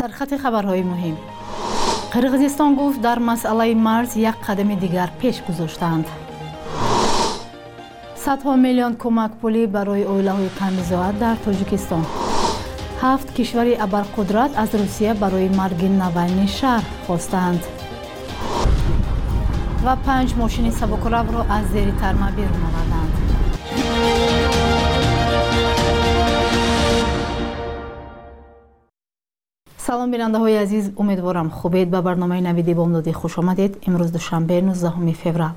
сархати хабарҳои муҳим. Қирғизистон гуфт дар масъалаи марз як қадами дигар пеш гузоштаанд. Садҳо миллион кӯмакпулӣ барои оилаҳои камизоат дар тоҷикистон. Ҳафт кишвари абарқудрат аз русия барои марги навални шаҳр хостаанд ва панҷ мошини сабукравро аз зери тарма берун оварданд салом бинандаҳои азиз умедворам хубед. Ба барномаи навиди бомдодӣ хуш омадед. Имрӯз душанбе 19 феврал.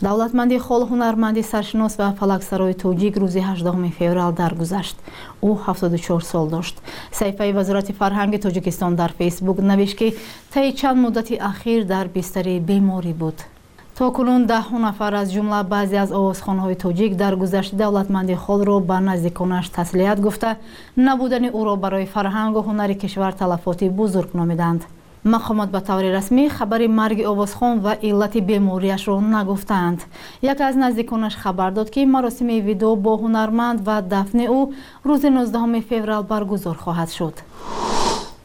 Давлатманди хол ҳунарманди саршинос ва фалаксарои тоҷик рӯзи 18 феврал даргузашт. Ӯ 74 сол дошт. Саҳифаи вазорати фарҳанги тоҷикистон дар фейсбук навишт ки таи чанд муддати ахир дар бистари беморӣ буд то кунун даҳҳу нафар аз ҷумла баъзе аз овозхонҳои тоҷик дар гузашти давлатманди холро ба наздиконаш таслият гуфта. Набудани ӯро барои фарҳангу ҳунари кишвар талафоти бузург номиданд. Мақомот ба таври расмӣ хабари марги овозхон ва иллати бемориашро нагуфтаанд. Яке аз наздиконаш хабар дод ки маросими видео бо ҳунарманд ва дафни ӯ рӯзи 19 феврал баргузор хоҳад шуд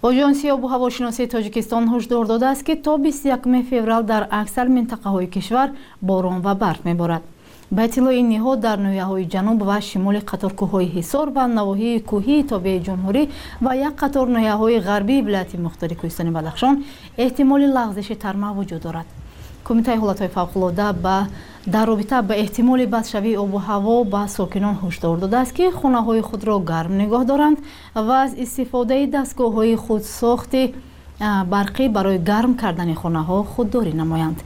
оҷонсии обу ҳавошиносии тоҷикистон ҳушдор додааст ки то 21 феврал дар аксар минтақаҳои кишвар борон ва барф меборад. Ба иттилои ниҳод дар ноҳияҳои ҷануб ва шимоли қаторкӯҳҳои ҳисор ва навоҳии кӯҳии тобеи ҷумҳурӣ ва як қатор ноҳияҳои ғарбии вилояти мухтори кӯҳистони бадахшон эҳтимоли лағзиши тарма вуҷуд дорад кумитаи ҳолатҳои фавқулода ба дар робита ба эҳтимоли бадшавии обу ҳаво ба сокинон ҳушдор додааст ки хонаҳои худро гарм нигоҳ доранд ва аз истифодаи дастгоҳҳои худсохти барқӣ барои гарм кардани хонаҳо худдорӣ намоянд.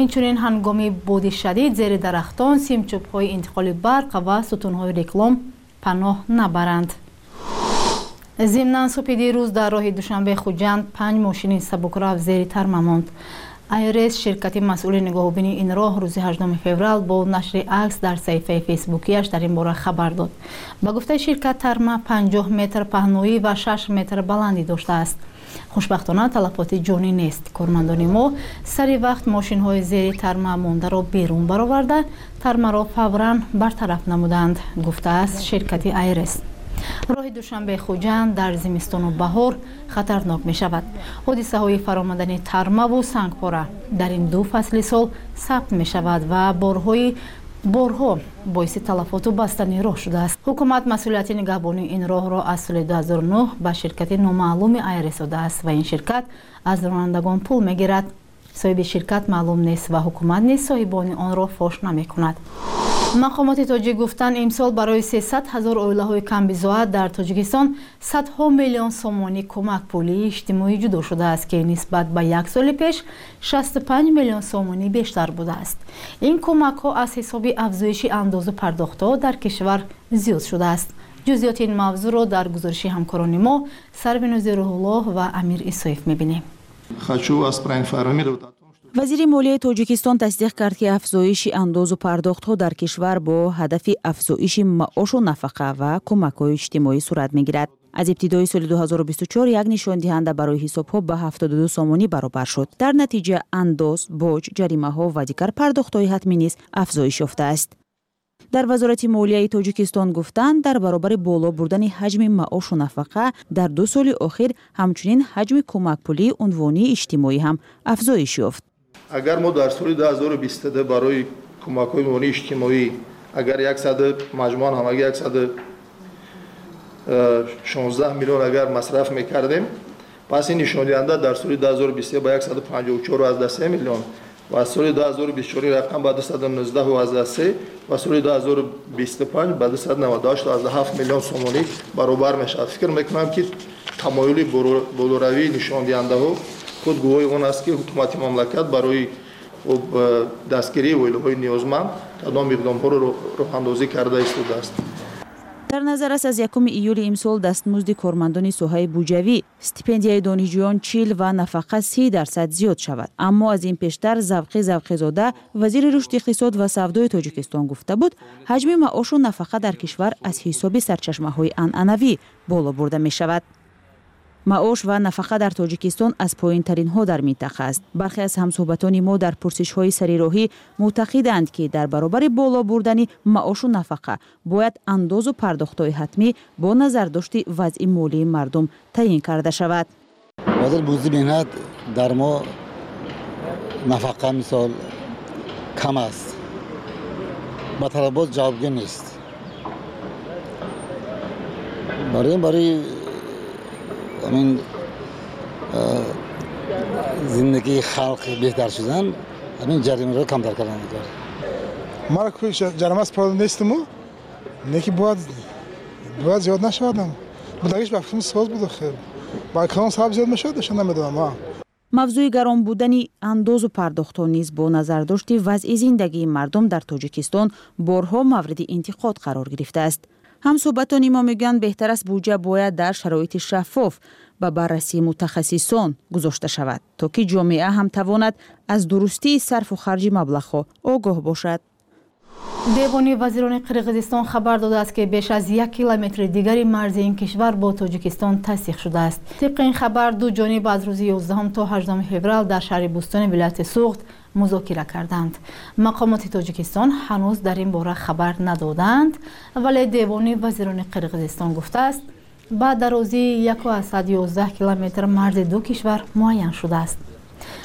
Инчунин ҳангоми боди шадид зери дарахтон симчӯбҳои интиқоли барқ ва сутунҳои реклом паноҳ набаранд. Зимнан субҳи дирӯз дар роҳи душанбе хуҷанд панҷ мошини сабукрав зери тарма монд айрес ширкати масъули нигоҳубини ин роҳ рӯзи 8 феврал бо нашри акс дар саҳифаи фейсбукиаш дар ин бора хабар дод. Ба гуфтаи ширкат тарма 50 метр паҳноӣ ва 6 метр баландӣ доштааст. Хушбахтона талафоти ҷонӣ нест кормандони мо сари вақт мошинҳои зери тарма мондаро берун бароварда тармаро фавран бартараф намуданд гуфтааст ширкати айрес роҳи душанбе хуҷанд дар зимистону баҳор хатарнок мешавад. ҳодисаҳои фаромадани тармаву сангпора дар ин ду фасли сол сабт мешавад ва борҳои борҳо боиси талафоту бастани роҳ шудааст. ҳукумат масъулияти нигаҳбонии ин роҳро аз соли 2009 ба ширкати номаълуми айр расодааст ва ин ширкат аз ронандагон пул мегирад. соҳиби ширкат маълум нест ва ҳукумат низ соҳибони онро фош намекунад мақомоти тоҷик гуфтанд имсол барои 300 ҳазор оилаҳои камбизоат дар тоҷикистон садҳо миллион сомонӣ кӯмакпулии иҷтимоӣ ҷудо шудааст ки нисбат ба як соли пеш 65 миллион сомонӣ бештар будааст. Ин кӯмакҳо аз ҳисоби афзоиши андозу пардохтҳо дар кишвар зиёд шудааст. Ҷузъиёти ин мавзӯъро дар гузориши ҳамкорони мо сарвинози рӯҳуллоҳ ва амир исоев мебинем. Хочу вас проинформировать вазири молияи тоҷикистон тасдиқ кард ки афзоиши андозу пардохтҳо дар кишвар бо ҳадафи афзоиши маошу нафақа ва кӯмакҳои иҷтимоӣ сурат мегирад. Аз ибтидои соли 2024 як нишондиҳанда барои ҳисобҳо ба 72 сомонӣ баробар шуд. Дар натиҷа андоз боҷ ҷаримаҳо ва дигар пардохтҳои ҳатмӣ низ афзоиш ёфтааст дар вазорати молияи тоҷикистон гуфтанд дар баробари боло бурдани ҳаҷми маошу нафақа дар ду соли охир ҳамчунин ҳаҷми кӯмакпулии унвонии иҷтимоӣ ҳам афзоиш ёфт агар мо дар соли 2020 барои кӯмакҳои муонии иҷтимоӣ агар маҷмӯан ҳам агар 116 миллион агар масраф мекардем пас ин нишондиҳанда дар соли 2023 ба 154 миллион ва соли 2024 рақам ба 219 ва соли 2025 ба 298 миллион сомонӣ баробар мешавад фикр мекунам ки тамоюли болоравии нишондиҳандаҳо худ гувоҳи он аст ки ҳукумати мамлакат барои дастгирии оилаҳои ниёзманд кадом иқдомҳоро роҳандозӣ карда истодааст дар назар аст аз 1 июли имсол дастмузди кормандони соҳаи буҷавӣ стипендияи донишҷӯён чил ва нафақа си дарсад зиёд шавад. Аммо аз ин пештар завқи завқизода вазири рушди иқтисод ва савдои тоҷикистон гуфта буд ҳаҷми маошу нафақа дар кишвар аз ҳисоби сарчашмаҳои анъанавӣ боло бурда мешавад маош ва нафақа дар тоҷикистон аз поинтаринҳо дар минтақа аст. Бархе аз ҳамсӯҳбатони мо дар пурсишҳои сарироҳӣ мӯътақиданд ки дар баробари боло бурдани маошу нафақа бояд андозу пардохтҳои ҳатмӣ бо назардошти вазъи молии мардум таъин карда шавад. Ҳозир бӯзи меҳнат дар мо нафақа мисол кам аст. Ба талабот ҷавобгӯ нест. Барои барои амин зиндагии халқи беҳтар шудан амин ҷаримаро камтар кардан кор мара ҷарима сипода нестиму неки бояд бояд зиёд нашавадам будагиш ба фикрим соз буду хел ба калон сабаб зиёд мешавад эша намедонам мавзӯи гарон будани андозу пардохтҳо низ бо назардошти вазъи зиндагии мардум дар тоҷикистон борҳо мавриди интиқод қарор гирифтааст Ҳамсуҳбатони мо мегӯянд беҳтар аст буҷа бояд дар шароити шаффоф ба баррасии мутахассисон гузошта шавад то ки ҷомеа ҳам тавонад аз дурустии сарфу харҷи маблағҳо огоҳ бошад. Девони вазирони қирғизистон хабар додааст ки беш аз як километри дигари марзи ин кишвар бо тоҷикистон тасдиқ шудааст. Тибқи ин хабар ду ҷониб аз рӯзи 11 то 8 феврал дар шаҳри бустони вилояти суғд музокира карданд. Мақомоти тоҷикистон ҳанӯз дар ин бора хабар надоданд вале девони вазирони қирғизистон гуфтааст ба дарозии 111 километр марзи ду кишвар муайян шудааст.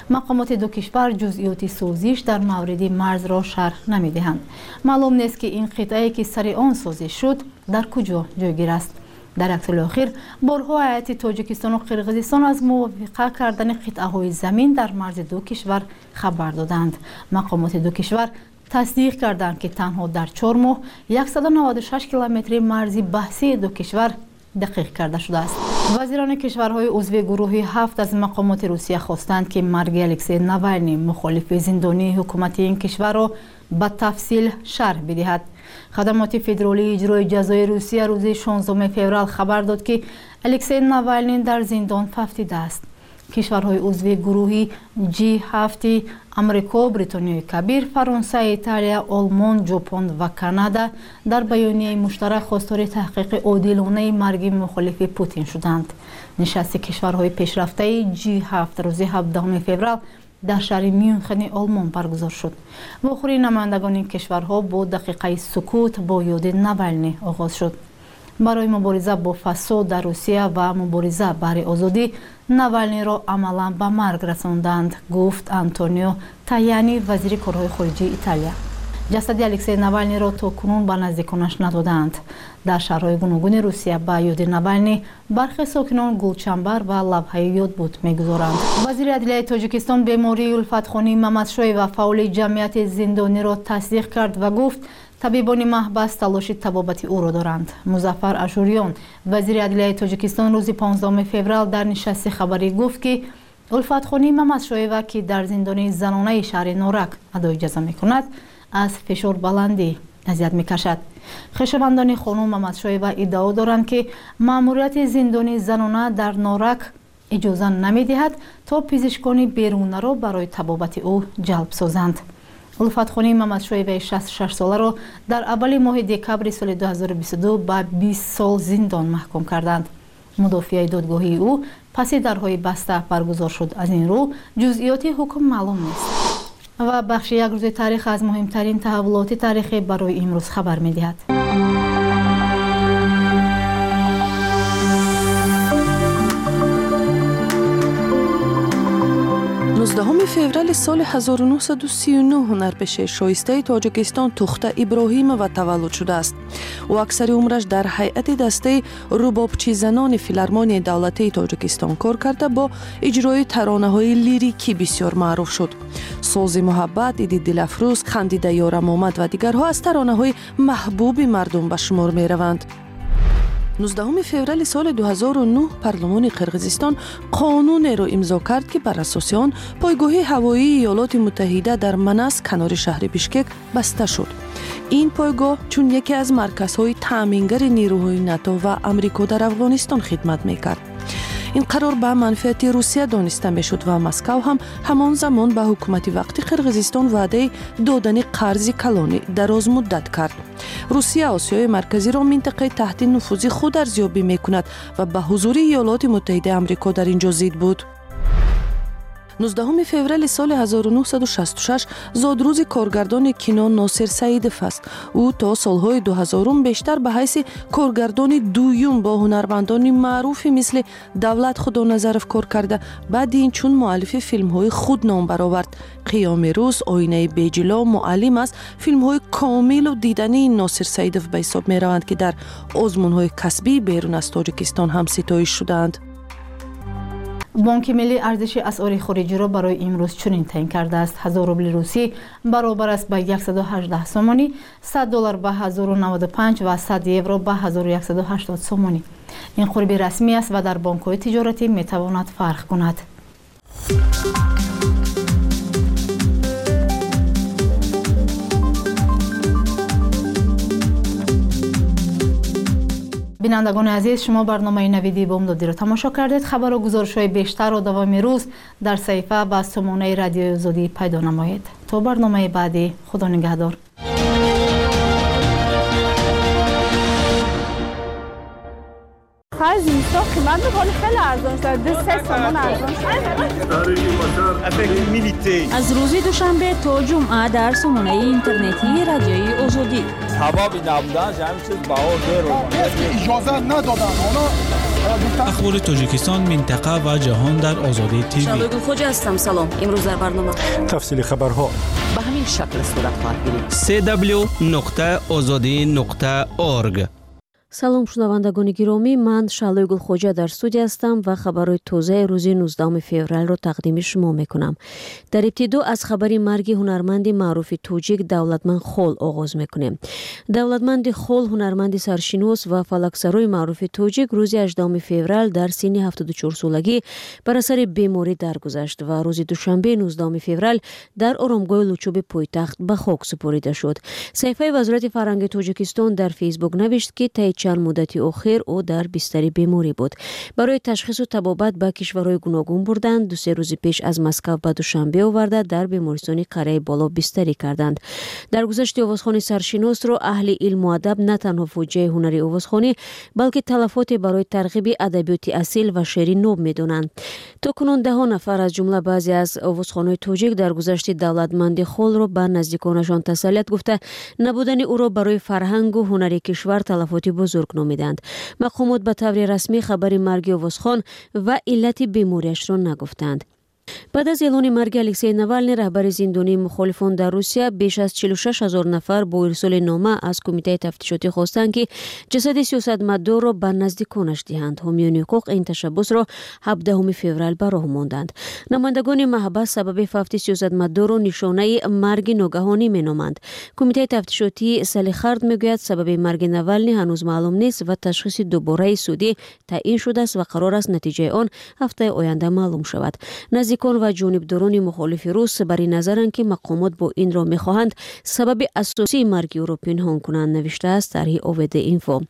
Мақомоти ду кишвар ҷузъиёти сӯзиш дар мавриди марзро шарҳ намедиҳанд. Маълум нест ки ин қитъае ки сари он созиш шуд дар куҷо ҷойгир аст дар яктоли охир борҳо ҳайати тоҷикистону қирғизистон аз мувофиқа кардани қитъаҳои замин дар марзи ду кишвар хабар доданд. Мақомоти ду кишвар тасдиқ карданд ки танҳо дар чор моҳ 196 километри марзи баҳсии ду кишвар дақиқ карда шудааст. Вазирони кишварҳои узви гурӯҳи ҳафт аз мақомоти русия хостанд ки марги алексей навални мухолифи зиндонии ҳукумати ин кишварро ба тафсил шарҳ бидиҳад хадамоти федеролии иҷрои ҷазои русия рӯзи 16 феврал хабар дод ки алексей навални дар зиндон фафтидааст кишварҳои узви гурӯҳи g7 амрико бритониёи кабир фаронса италия олмон ҷопон ва канада дар баёнияи муштарак хостори таҳқиқи одилонаи марги мухолифи путин шуданд. Нишасти кишварҳои пешрафтаи g7 рӯзи 17 феврал дар шаҳри мюнхени олмон баргузор шуд. Вохӯрии намояндагони ин кишварҳо бо дақиқаи сукут бо ёди навални оғоз шуд. Барои мубориза бо фасод дар русия ва мубориза баҳри озодӣ навалниро амалан ба марг расонданд гуфт антонио таяни вазири корҳои хориҷии италия ҷасади алексей навалниро то кунун ба наздиконаш надоданд. Дар шаҳрҳои гуногуни русия ба ёди навални бархе сокинон гулчамбар ва лавҳаи ёдбуд мегузоранд. Вазири адлияи тоҷикистон бемории улфатхонии мамадшоева фаъоли ҷамъияти зиндониро тасдиқ кард ва гуфт табибони маҳбас талоши табобати ӯро доранд. Музаффар ашурён вазири адлияи тоҷикистон рӯзи 15 феврал дар нишасти хабарӣ гуфт ки улфатхонии мамадшоева ки дар зиндони занонаи шаҳри норак адои ҷазо мекунад аз фишорбаландӣ азият мекашад. Хешовандони хонум мамадшоева иддао доранд ки маъмурияти зиндони занона дар норак иҷоза намедиҳад то пизишкони берунаро барои табобати ӯ ҷалб созанд. Улфатхонии мамадшоеваи 66соларо дар аввали моҳи декабри соли 2022 ба 20 сол зиндон маҳкум карданд. Мудофиаи додгоҳии ӯ паси дарҳои баста баргузор шуд. Аз ин рӯ ҷузъиёти ҳукм маълум нест ва бахши як рӯзи таърих аз муҳимтарин таҳаввулоти таърихӣ барои имрӯз хабар медиҳад 19 феврали соли 1939 ҳунарпеши шоистаи тоҷикистон тухта иброҳимова таваллуд шудааст. ӯ аксари умраш дар ҳайати дастаи рубобчизанони филармонияи давлатии тоҷикистон кор карда бо иҷрои таронаҳои лирикӣ бисёр маъруф шуд. Сози муҳаббат иди дилафрӯз хандида ёрам омад ва дигарҳо аз таронаҳои маҳбуби мардум ба шумор мераванд 19 феврали соли 2009 парлумони қирғизистон қонунеро имзо кард ки бар асоси он пойгоҳи ҳавоии иёлоти муттаҳида дар манас канори шаҳри бишкек баста шуд. Ин пойгоҳ чун яке аз марказҳои таъмингари нирӯҳои нато ва амрико дар афғонистон хидмат мекард. Ин қарор ба манфиати русия дониста мешуд ва москав ҳам ҳамон замон ба ҳукумати вақти қирғизистон ваъдаи додани қарзи калонӣ дарозмуддат кард русия осиёи марказиро минтақаи таҳти нуфузи худ арзёбӣ мекунад ва ба ҳузури иёлоти муттаҳидаи амрико дар ин ҷо зид буд 19 феврали соли 1966 зодрӯзи коргардони кино носир саидов аст. Ӯ то солҳои 2000 бештар ба ҳайси коргардони дуюм бо ҳунармандони маъруфе мисли давлат худоназаров кор карда. Баъди инчун муаллифи филмҳои худ ном баровард. Қиёми рӯз оинаи беҷило муаллим аст. Филмҳои комилу дидании носир саидов ба ҳисоб мераванд ки дар озмунҳои касбӣ берун аз тоҷикистон ҳам ситоиш шудаанд бонки миллии арзиши асъори хориҷиро барои имрӯз чунин таъин кардааст. 1 рубли русӣ баробар аст ба 118 сомонӣ 100 доллар ба 1095 ва 100 евро ба 1180 сомонӣ. Ин қурби расмӣ аст ва дар бонкҳои тиҷоратӣ метавонад фарқ кунад بینندگان عزیز شما برنامه نویدی بامدادی را تماشا کردید. خبر و گزارش های بیشتر و دوام روز در صحیفه و سمونه رادیو زودی پیدا نمایید. تا برنامه بعدی خدا نگهدار. خیلی ارزان از روزی دوشنبه تا جمعه در سمونه اینترنتی رادیوی ازودی. сабаби набуданаш ҳамин чиз баҳо берӯмадки иҷозат надоданд. Ҳоло ахбори тоҷикистон минтақа ва ҷаҳон дар озодии тв. Шавегулхоҷа ҳастам салом. Имрӯз дар барнома. Тафсили хабарҳо. Ба ҳамин шакл сурат хоҳад гирифт cw озодии орг салом шунавандагони гиромӣ. Ман шаълои гулхоҷа дар студия ҳастам ва хабарҳои тозаи рӯзи 19 февралро тақдими шумо мекунам. Дар ибтидо аз хабари марги ҳунарманди маъруфи тоҷик давлатманд хол оғоз мекунем. Давлатманди хол ҳунарманди саршинос ва фалаксарои маъруфи тоҷик рӯзи 18 феврал дар синни 74солагӣ бар асари беморӣ даргузашт ва рӯзи душанбе 19 феврал дар оромгоҳи лучӯби пойтахт ба хок супорида шуд. Саҳифаи вазорати фарҳанги тоҷикистон дар фейсбук навишт ки таи чанд муддати охир ӯ дар бистари беморӣ буд. Барои ташхису табобат ба кишварҳои гуногун бурданд дусе рӯзи пеш аз москав ба душанбе оварда дар бемористони қарияи боло бистарӣ карданд. Дар гузашти овозхони саршиносро аҳли илму адаб на танҳо фоҷиаи ҳунари овозхонӣ балки талафоте барои тарғиби адабиёти асил ва шеъри ноб медонанд. То кунун даҳон нафар аз ҷумла баъзе аз овозхонҳои тоҷик дар гузашти давлатманди холро ба наздиконашон тасаллият гуфта. Набудани ӯро барои фарҳангу ҳунари кишвар талафоти بزرگ نامیدند مقامات به طور رسمی خبر مرگ اووزخان و علت بیماریش را نگفتند. Баъд аз эълони марги алексей навални раҳбари зиндонии мухолифон дар русия беш аз 46 ҳазор нафар бо ирсоли нома аз кумитаи тафтишотӣ хостанд ки ҷасади сиёсатмадорро ба наздиконаш диҳанд. Ҳомиёни ҳуқуқ ин ташаббусро 17 феврал ба роҳ монданд. Намояндагони маҳбас сабаби фавти сиёсатмадорро нишонаи марги ногаҳонӣ меноманд. Кумитаи тафтишотӣ салихард мегӯяд сабаби марги навални ҳанӯз маълум нест ва ташхиси дубораи судӣ таъин шудааст ва қарор аст натиҷаи он ҳафтаи оянда маълум шавад نزدیکان و جانبداران مخالف روس بر نظرند که مقامات با این را می‌خواهند سبب اساسی مرگ او را پنهان کنند نوشته است طرح اوید اینفو.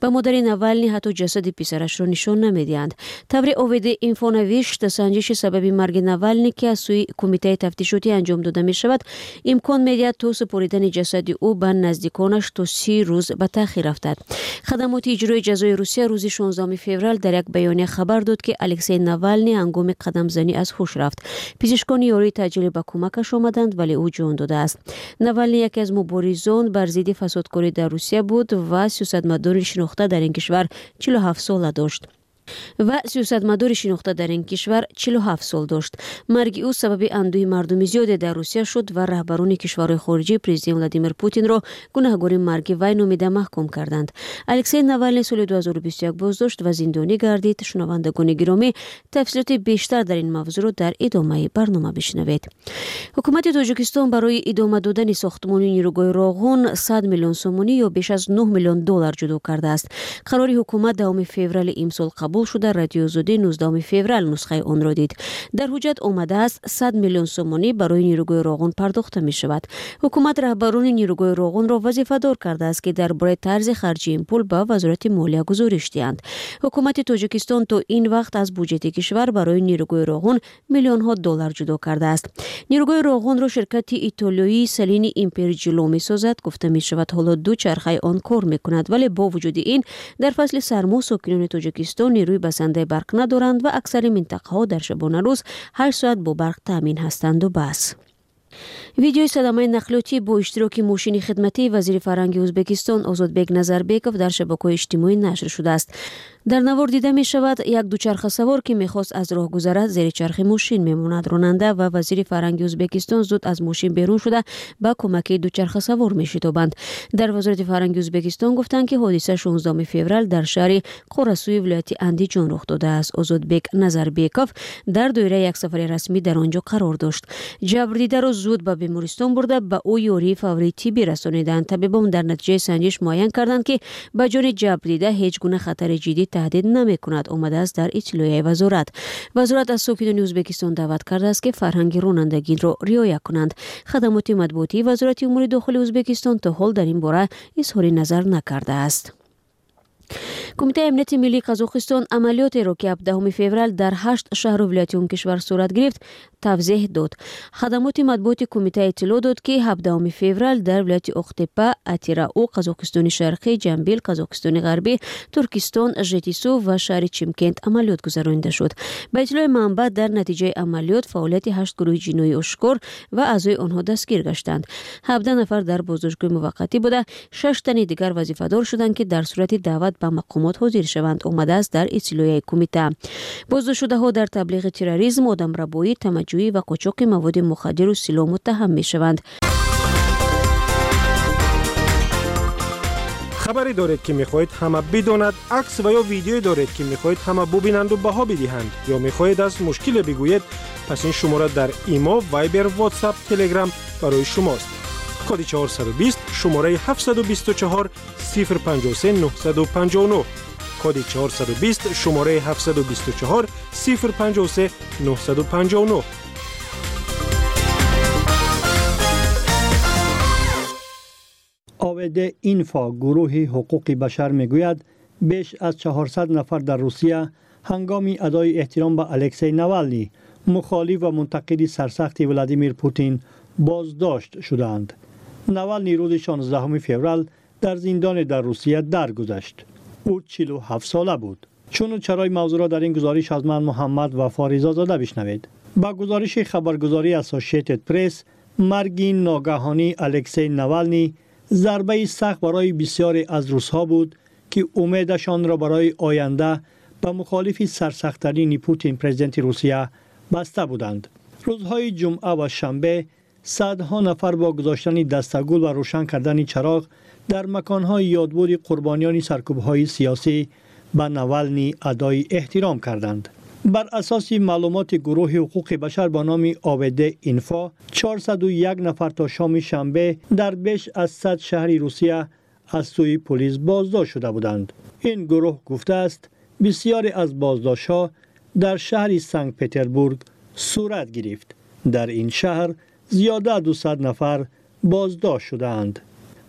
به مادر نوالنی حتی جسد پسرش را نشان نمی‌دهند. طور اوید اینفو نوشت سنجش سبب مرگ نوالنی که از سوی کمیته تفتیشاتی انجام داده می شود امکان می‌دهد تا سپریدن جسد او به نزدیکانش تا سی روز به تاخیر افتد. خدمات اجرای جزای روسیه روز 16 فوریه در یک بیانیه خبر داد که الکسی نوالنی هنگام قدم زنی از хуш рафт. Пизишкони ёрии таъҷилӣ ба кӯмакаш омаданд вале ӯ ҷон додааст. Навални яке аз муборизон бар зидди фасодкорӣ дар русия буд ва сиёсатмадори шинохта дар ин кишвар 47 сола дошт ва сиёсатмадори шинохта дар ин кишвар 47 сол дошт. Марги ӯ сабаби андӯҳи мардуми зиёде дар русия шуд ва раҳбарони кишварҳои хориҷӣ президент владимир путинро гунаҳгори марги вай номида маҳкум карданд. Алексей навални соли 2021 боздошт ва зиндонӣ гардид. Шунавандагони гиромӣ тафсилоти бештар дар ин мавзӯъро дар идомаи барнома бишнавед. Ҳукумати тоҷикистон барои идома додани сохтмони нирӯгоҳи роғун 100 миллион сомонӣ ё беш аз 9 миллион доллар ҷудо кардааст. Қарори ҳукумат давоми феврали имсол қабул қабул шуда радиозодӣ 19 феврал нусхаи онро дид. Дар ҳуҷҷат омадааст 100 миллион сомонӣ барои нирӯгоҳи роғун пардохта мешавад. Ҳукумат раҳбарони нирӯгоҳи роғунро вазифадор кардааст ки дар бораи тарзи харҷи ин пул ба вазорати молия гузориш диҳанд ҳукумати тоҷикистон то ин вақт аз буҷети кишвар барои нирӯгоҳи роғун миллионҳо доллар ҷудо кардааст. Нирӯгоҳи роғунро ширкати итолиёи салини имперҷило месозад гуфта мешавад ҳоло ду чархаи он кор мекунад вале бо вуҷуди ин дар фасли сармо сокинони тоҷикистон нерӯи басандаи барқ надоранд ва аксари минтақаҳо дар шабонарӯз ҳашт соат бо барқ таъмин ҳастанду бас. Видеои садамаи нақлиётӣ бо иштироки мошини хидматии вазири фарҳанги ӯзбекистон озодбек назарбеков дар шабакаҳои иҷтимоӣ нашр шудааст дар навор дида мешавад як дучархасавор ки мехост аз роҳ гузарад зери чархи мошин мемонад. Ронанда ва вазири фарҳанги ӯзбекистон зуд аз мошин берун шуда ба кӯмаки дучархасавор мешитобанд. Дар вазорати фарҳанги ӯзбекистон гуфтанд ки ҳодиса 16 феврал дар шаҳри қорасӯи вилояти андиҷон рух додааст озодбек назарбеков дар доираи як сафари расмӣ дар он ҷо қарор дошт. Ҷабрдидаро зуд ба бемористон бурда ба ӯ ёрии фаврии тиббӣ расониданд табибон дар натиҷаи санҷиш муайян карданд ки ба ҷони ҷабрдида ҳеҷ гуна хатари ҷиддӣ تهدید نمی‌کند. اومده است در هیچ وزارت. وزارت از سفیدان ازبکستان دعوت کرده است که فرهنگ رانندگی را رعایت کنند. خدمات مطبوعاتی وزارت امور داخل ازبکستان تا حال در این باره اظهار نظر نکرده است. Кумитаи амнияти миллии қазоқистон амалиётеро ки 7 феврал дар ҳашт шаҳру вилояти он кишвар сурат гирифт тавзеҳ дод. Хадамоти матбуоти кумита иттилоъ дод ки 7 феврал дар вилояти оқтепа атирау қазоқистони шарқӣ ҷамбил қазоқистони ғарбӣ туркистон жетису ва шаҳри чимкент амалиёт гузаронида шуд. Ба иттилои манбаъ дар натиҷаи амалиёт фаъолияти ҳашт гурӯҳи ҷиноӣ ошкор ва аъзои онҳо дастгир гаштанд. 17 нафар дар боздоштгоҳи муваққатӣ буда шаш тани дигар вазифадор шуданд ки дар сурати даъват به مقامات حاضر شوند آمده است در اطلاعیه کمیته بازداشتهها در تبلیغ تروریسم آدمربایی تمجویی و قاچاق مواد مخدر و سلاح متهم می شوند خبری دارید که می‌خواهید همه بدوند عکس و یا ویدیویی دارید که می‌خواهید همه ببینند و بها بدهند. یا می‌خواهید از مشکل بگویید پس این شماره در ایما وایبر واتس اپ، تلگرام برای شماست. کد 420 شماره 724 053 959 کد 420 شماره 724 053 959 آمد اینفا گروه حقوق بشر می‌گوید بیش از 400 نفر در روسیه هنگامی ادای احترام به الکسی نوالنی مخالف و منتقد سرسخت ولادیمیر پوتین بازداشت شدند. نوال روز 16 فوریه در زندان در روسیه درگذشت. او 47 ساله بود. چون و چرای موضوع را در این گزارش از من محمد و فاریزا زاده بشنوید. با گزارش خبرگزاری اسوسییتد پرس مرگ ناگهانی الکسی نوالنی ضربه سخت برای بسیاری از روسها بود که امیدشان را برای آینده به مخالف سرسختترین پوتین پرزیدنت روسیه بسته بودند. روزهای جمعه و شنبه صدها نفر با گذاشتن دستگل و روشن کردن چراغ در مکانهای یادبود قربانیان سرکوبهای سیاسی به نوالنی ادای احترام کردند. بر اساس معلومات گروه حقوق بشر با نام آویده اینفا 401 نفر تا شام شنبه در بیش از 100 شهری روسیه از سوی پلیس بازداشت شده بودند این گروه گفته است بسیاری از بازداشت‌ها در شهر سنگ پتربورگ صورت گرفت در این شهر زیاده 200 نفر بازداشت شدند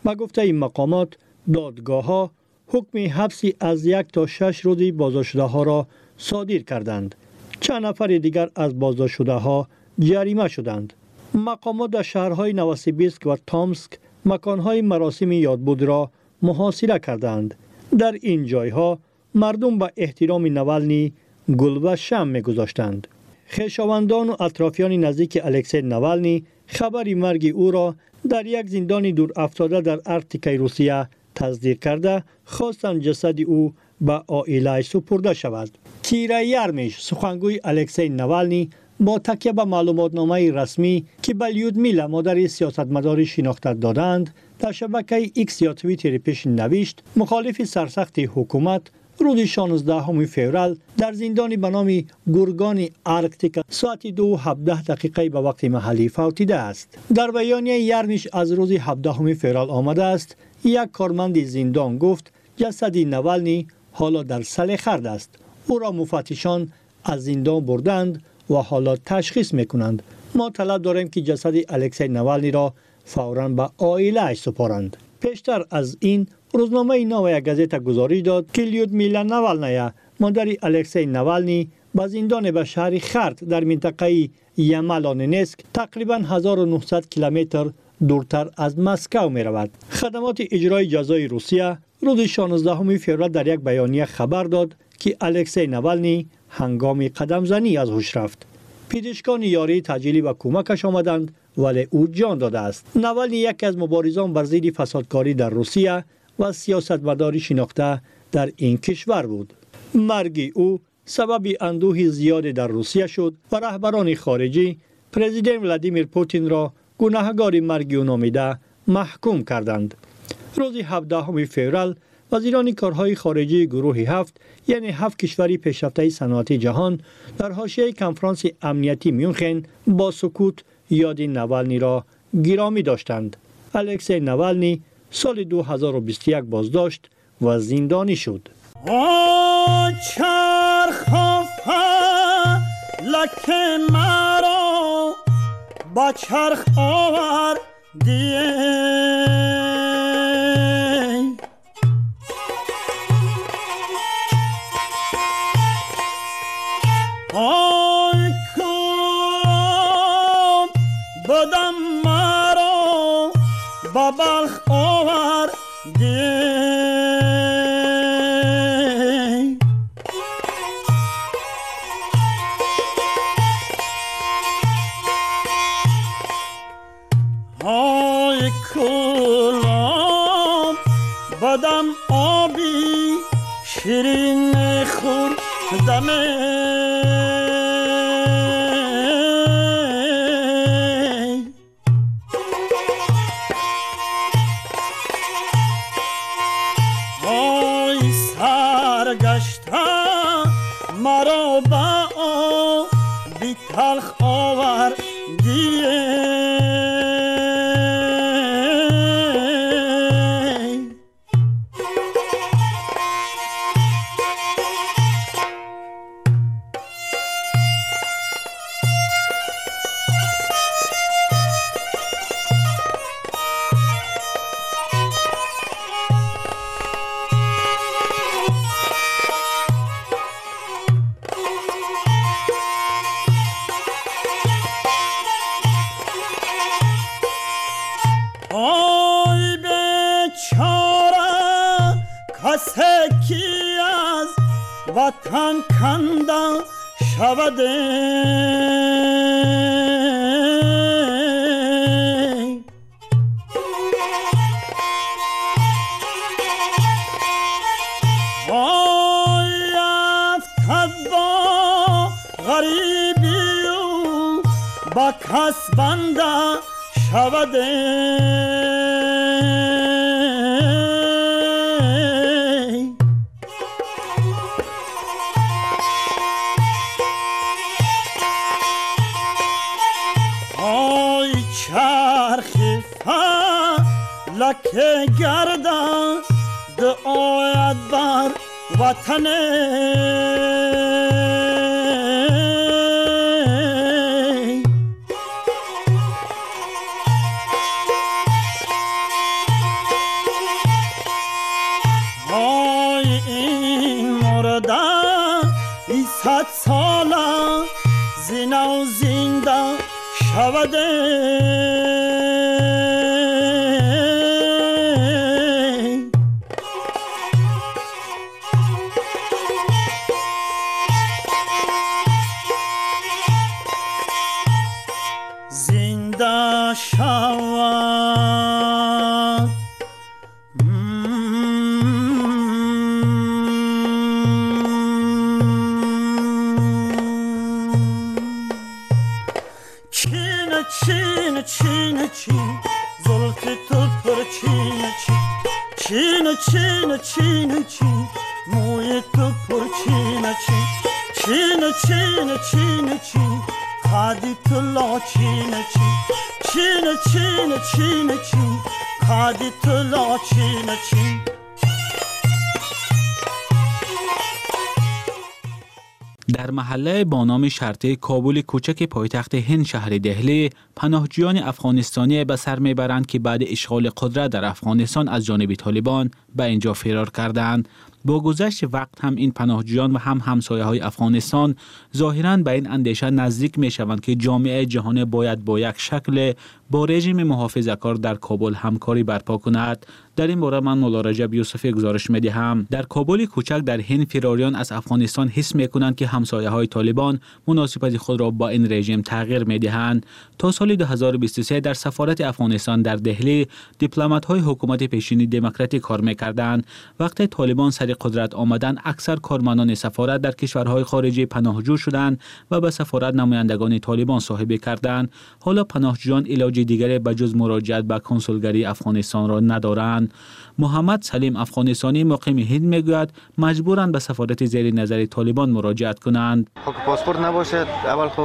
و گفته این مقامات دادگاه ها حکم حبسی از یک تا شش روزی بازداشت ها را صادر کردند. چند نفر دیگر از بازداشت شده ها جریمه شدند. مقامات در شهرهای نواسیبیسک و تامسک مکانهای مراسم یادبود را محاصره کردند در این جایها مردم به احترام نولنی گل و شم میگذاشتند. خیشاوندان و اطرافیان نزدیک الکسی نوالنی خبری مرگ او را در یک زندان دور افتاده در ارتیکای روسیه تصدیق کرده خواستند جسد او به آیلای سپرده شود. کیره یرمیش سخنگوی الکسی نوالنی با تکیه به معلومات معلوماتنامه رسمی که به لیودمیلا مادر سیاستمدار شناختت دادند در شبکه ایکس یا توییتر پیش نوشت مخالف سرسخت حکومت روز 16 فوریه در زندانی به نام گرگان آرکتیکا ساعت دو و 17 دقیقه به وقت محلی فوتیده است. در بیانیه یرمیش از روز 17 فوریه آمده است. یک کارمند زندان گفت جسد نوالنی حالا در سل خرد است. او را مفتشان از زندان بردند و حالا تشخیص می‌کنند. ما طلب داریم که جسد الکسی نوالنی را فوراً به عائلهاش سپارند. پیشتر از این روزنامه ایوا گازتا گزارش داد که لیود میلان نولنی، مادر الکسای نولنی، با زندان به شهر خرد در منطقه یمالاننسک، تقریباً 1900 کیلومتر دورتر از مسکو می‌رود. خدمات اجرای جزای روسیه روز 16 فوریه در یک بیانیه خبر داد که الکسای نولنی هنگام قدم زنی از هوش رفت. پزشکان یاری تجلی و کمکش آمدند ولی او جان داده است. نولنی یکی از مبارزان بر علیه فسادکاری در روسیه و سیاستمداری شناخته در این کشور بود. مرگ او سبب اندوه زیاد در روسیه شد و رهبران خارجی پرزیدنت ولادیمیر پوتین را گناهگار مرگ او نامیده محکوم کردند. روز 17 فوریه وزیران کارهای خارجی گروه هفت یعنی هفت کشوری پیشرفته صنعتی جهان در حاشیه کنفرانس امنیتی میونخن با سکوت یاد نوالنی را گرامی داشتند. الکسی نوالنی سال 2021 بازداشت و زندانی شد. لکن مرا با چرخ آور دیه biu Bak hasbanda şavade Oy çarxi fa lake garda de oyad bar vatane در محله با نام شرطه کابل کوچک پایتخت هند شهر دهلی پناهجویان افغانستانی به سر می‌برند که بعد اشغال قدرت در افغانستان از جانب طالبان به اینجا فرار کردند. با گذشت وقت هم این پناهجویان و هم همسایه های افغانستان ظاهرا به این اندیشه نزدیک می شوند که جامعه جهان باید با یک شکل با رژیم محافظه کار در کابل همکاری برپا کند. در این باره من مولا رجب یوسفی گزارش می دهم در کابل کوچک در هند فراریان از افغانستان حس می کنند که همسایه های طالبان مناسبت خود را با این رژیم تغییر می دهند تا سال 2023 در سفارت افغانستان در دهلی دیپلمات های حکومت پیشینی دموکراتیک کار می کردند وقتی طالبان سر قدرت آمدن اکثر کارمندان سفارت در کشورهای خارجی پناهجو شدند و به سفارت نمایندگان طالبان صاحبه کردند. حالا پناهجویان علاج دیگری به جز مراجعت به کنسولگری افغانستان را ندارند. محمد سلیم افغانستانی مقیم هند می‌گوید مجبورند به سفارت زیر نظر طالبان مراجعت کنند. خب پاسپورت نباشد اول خو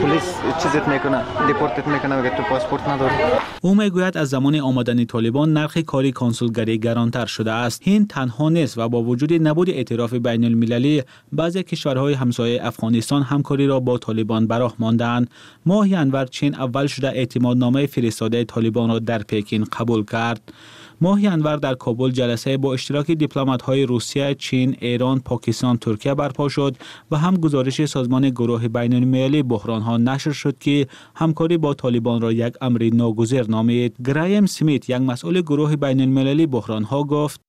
پلیس چیزت می‌کنه دیپورتت می‌کنه میگه تو پاسپورت نداری. او می‌گوید از زمان آمدن طالبان نرخ کاری کنسولگری گرانتر شده است. هند تنها نیست و با وجود نبود اعتراف بین المللی بعضی کشورهای همسایه افغانستان همکاری را با طالبان براه ماندند ماه انور چین اول شده اعتمادنامه فرستاده طالبان را در پکین قبول کرد. ماه انور در کابل جلسه با اشتراک های روسیه، چین، ایران، پاکستان، ترکیه برپا شد و هم گزارش سازمان گروه بین المللی بحران ها نشر شد که همکاری با طالبان را یک امر ناگزیر نامید. گرایم سمیت یک مسئول گروه بین المللی بحران ها گفت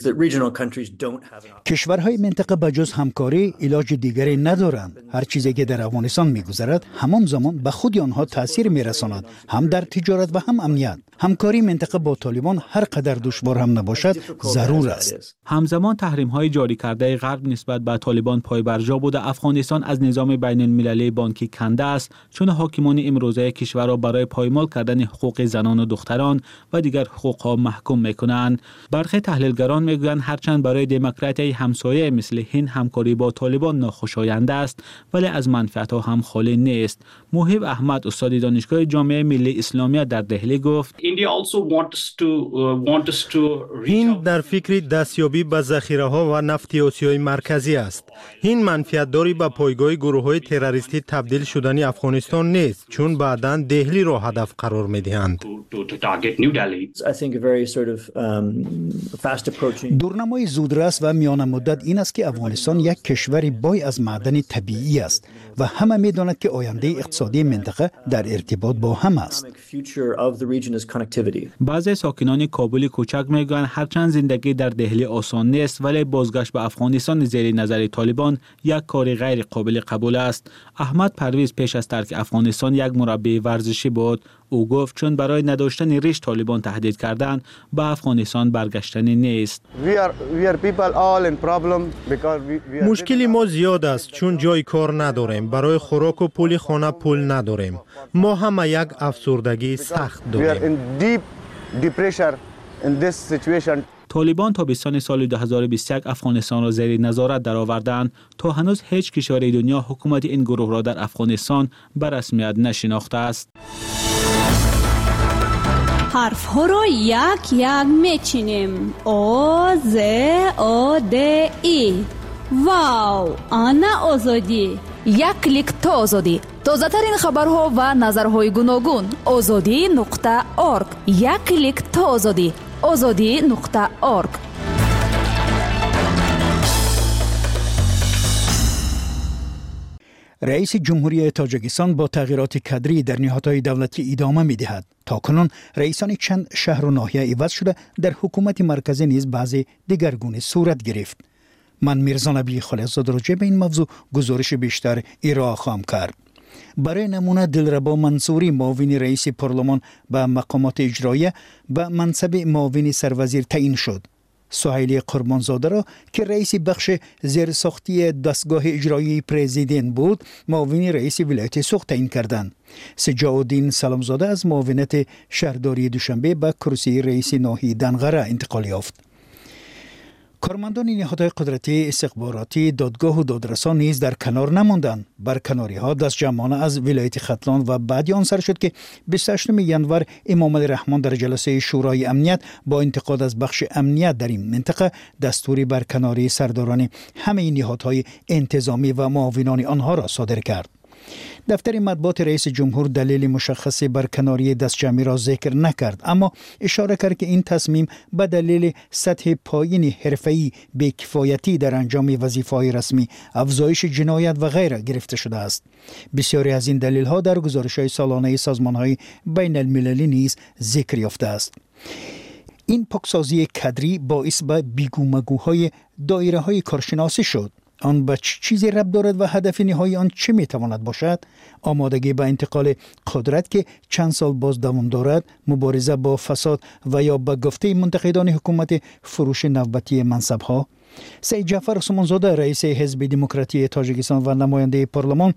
کشورهای منطقه به جز همکاری علاج دیگری ندارند. هر چیزی که در افغانستان میگذرد همان زمان به خود آنها تاثیر میرساند هم در تجارت و هم امنیت. همکاری منطقه با طالبان هر قدر бор ҳам набошад зарур аст. همزمان تحریم های جاری کرده غرب نسبت به طالبان پای برجا بوده. افغانستان از نظام بین المللی بانکی کنده است چون حاکمان امروزه کشور را برای پایمال کردن حقوق زنان و دختران و دیگر حقوق ها محکوم می‌کنند. برخی تحلیلگران می‌گویند هرچند برای دموکراتی همسایه مثل هند همکاری با طالبان ناخوشایند است ولی از منفعت ها هم خالی نیست. موهب احمد استاد دانشگاه جامعه ملی اسلامیه در دهلی گفت هند در فکر دستیابی به ذخیره ها و نفت آسیای مرکزی است. هند منفیتداری به پایگاه گروه های تروریستی تبدیل شدنی افغانستان نیست چون بعدا دهلی را هدف قرار می دهند دورنمای زودرس و میان مدت این است که افغانستان یک کشور بای از معدن طبیعی است. و همه می داند که آینده اقتصادی منطقه در ارتباط با هم است. بعضی ساکنان کابل کوچک می‌گویند هرچند زندگی در دهلی آسان نیست ولی بازگشت به افغانستان زیر نظر طالبان یک کار غیر قابل قبول است. احمد پرویز پیش از ترک افغانستان یک مربی ورزشی بود. او گفت چون برای نداشتن ریش طالبان تهدید کردند به افغانستان برگشتنی نیست. مشکلی ما زیاد است چون جای کار نداریم. برای خوراک و پول خانه پول نداریم. ما همه یک افسردگی سخت داریم. طالبان تابستان سال 2021 افغانستان را زیر نظارت درآوردند تا هنوز هیچ کشور دنیا حکومت این گروه را در افغانستان به رسمیت نشناخته است. Ҳарфҳоро як як мечинем. О з о д и. Вау ана озодӣ. Як клик то озодӣ. Тозатарин хабарҳо ва назарҳои гуногун. Озодӣ нуқта орг. Як клик то озодӣ. Озодӣ нуқта орг رئیس جمهوری تاجیکستان با تغییرات کدری در نهادهای دولتی ادامه می‌دهد. تا کنون رئیسان چند شهر و ناحیه عوض شده در حکومت مرکزی نیز بعضی دیگرگونه صورت گرفت. من میرزا نبی خالقزاده راجع به این موضوع گزارش بیشتر ارائه خواهم کرد. برای نمونه دلربا منصوری معاون رئیس پارلمان به مقامات اجرایی به منصب معاون سروزیر تعیین شد. سهیل قربانزاده را که رئیس بخش زیرساختی دستگاه اجرایی پرزیدنت بود معاون رئیس ولایت سوخت تعیین کردند. سجاودین سلامزاده از معاونت شهرداری دوشنبه به کرسی رئیس ناحیه دنغره انتقال یافت. کارمندان نهادهای قدرتی استخباراتی دادگاه و دادرسان نیز در کنار نماندند. بر کناری ها دست جمعانه از ولایت خطلان و بعدی آن سر شد که 28 ینور امام علی رحمان در جلسه شورای امنیت با انتقاد از بخش امنیت در این منطقه دستوری بر کناری سرداران همه نهادهای انتظامی و معاونان آنها را صادر کرد. دفتر مطبوعات رئیس جمهور دلیل مشخصی بر کناری دستجمعی را ذکر نکرد اما اشاره کرد که این تصمیم به دلیل سطح پایین حرفه‌ای بی‌کفایتی در انجام وظیفه‌های رسمی افزایش جنایت و غیره گرفته شده است. بسیاری از این دلیل‌ها در گزارش‌های سالانه سازمان‌های بین‌المللی نیز ذکر یافته است. این پاکسازی کدری باعث به با بیگومگوهای دایره های کارشناسی شد. آن به چیزی رب دارد و هدف نهایی آن چه می تواند باشد؟ آمادگی به با انتقال قدرت که چند سال باز دوام دارد مبارزه با فساد و یا به گفته منتقدان حکومت فروش نوبتی منصب ها سید جعفر سمانزاده رئیس حزب دموکراتی تاجیکستان و نماینده پارلمان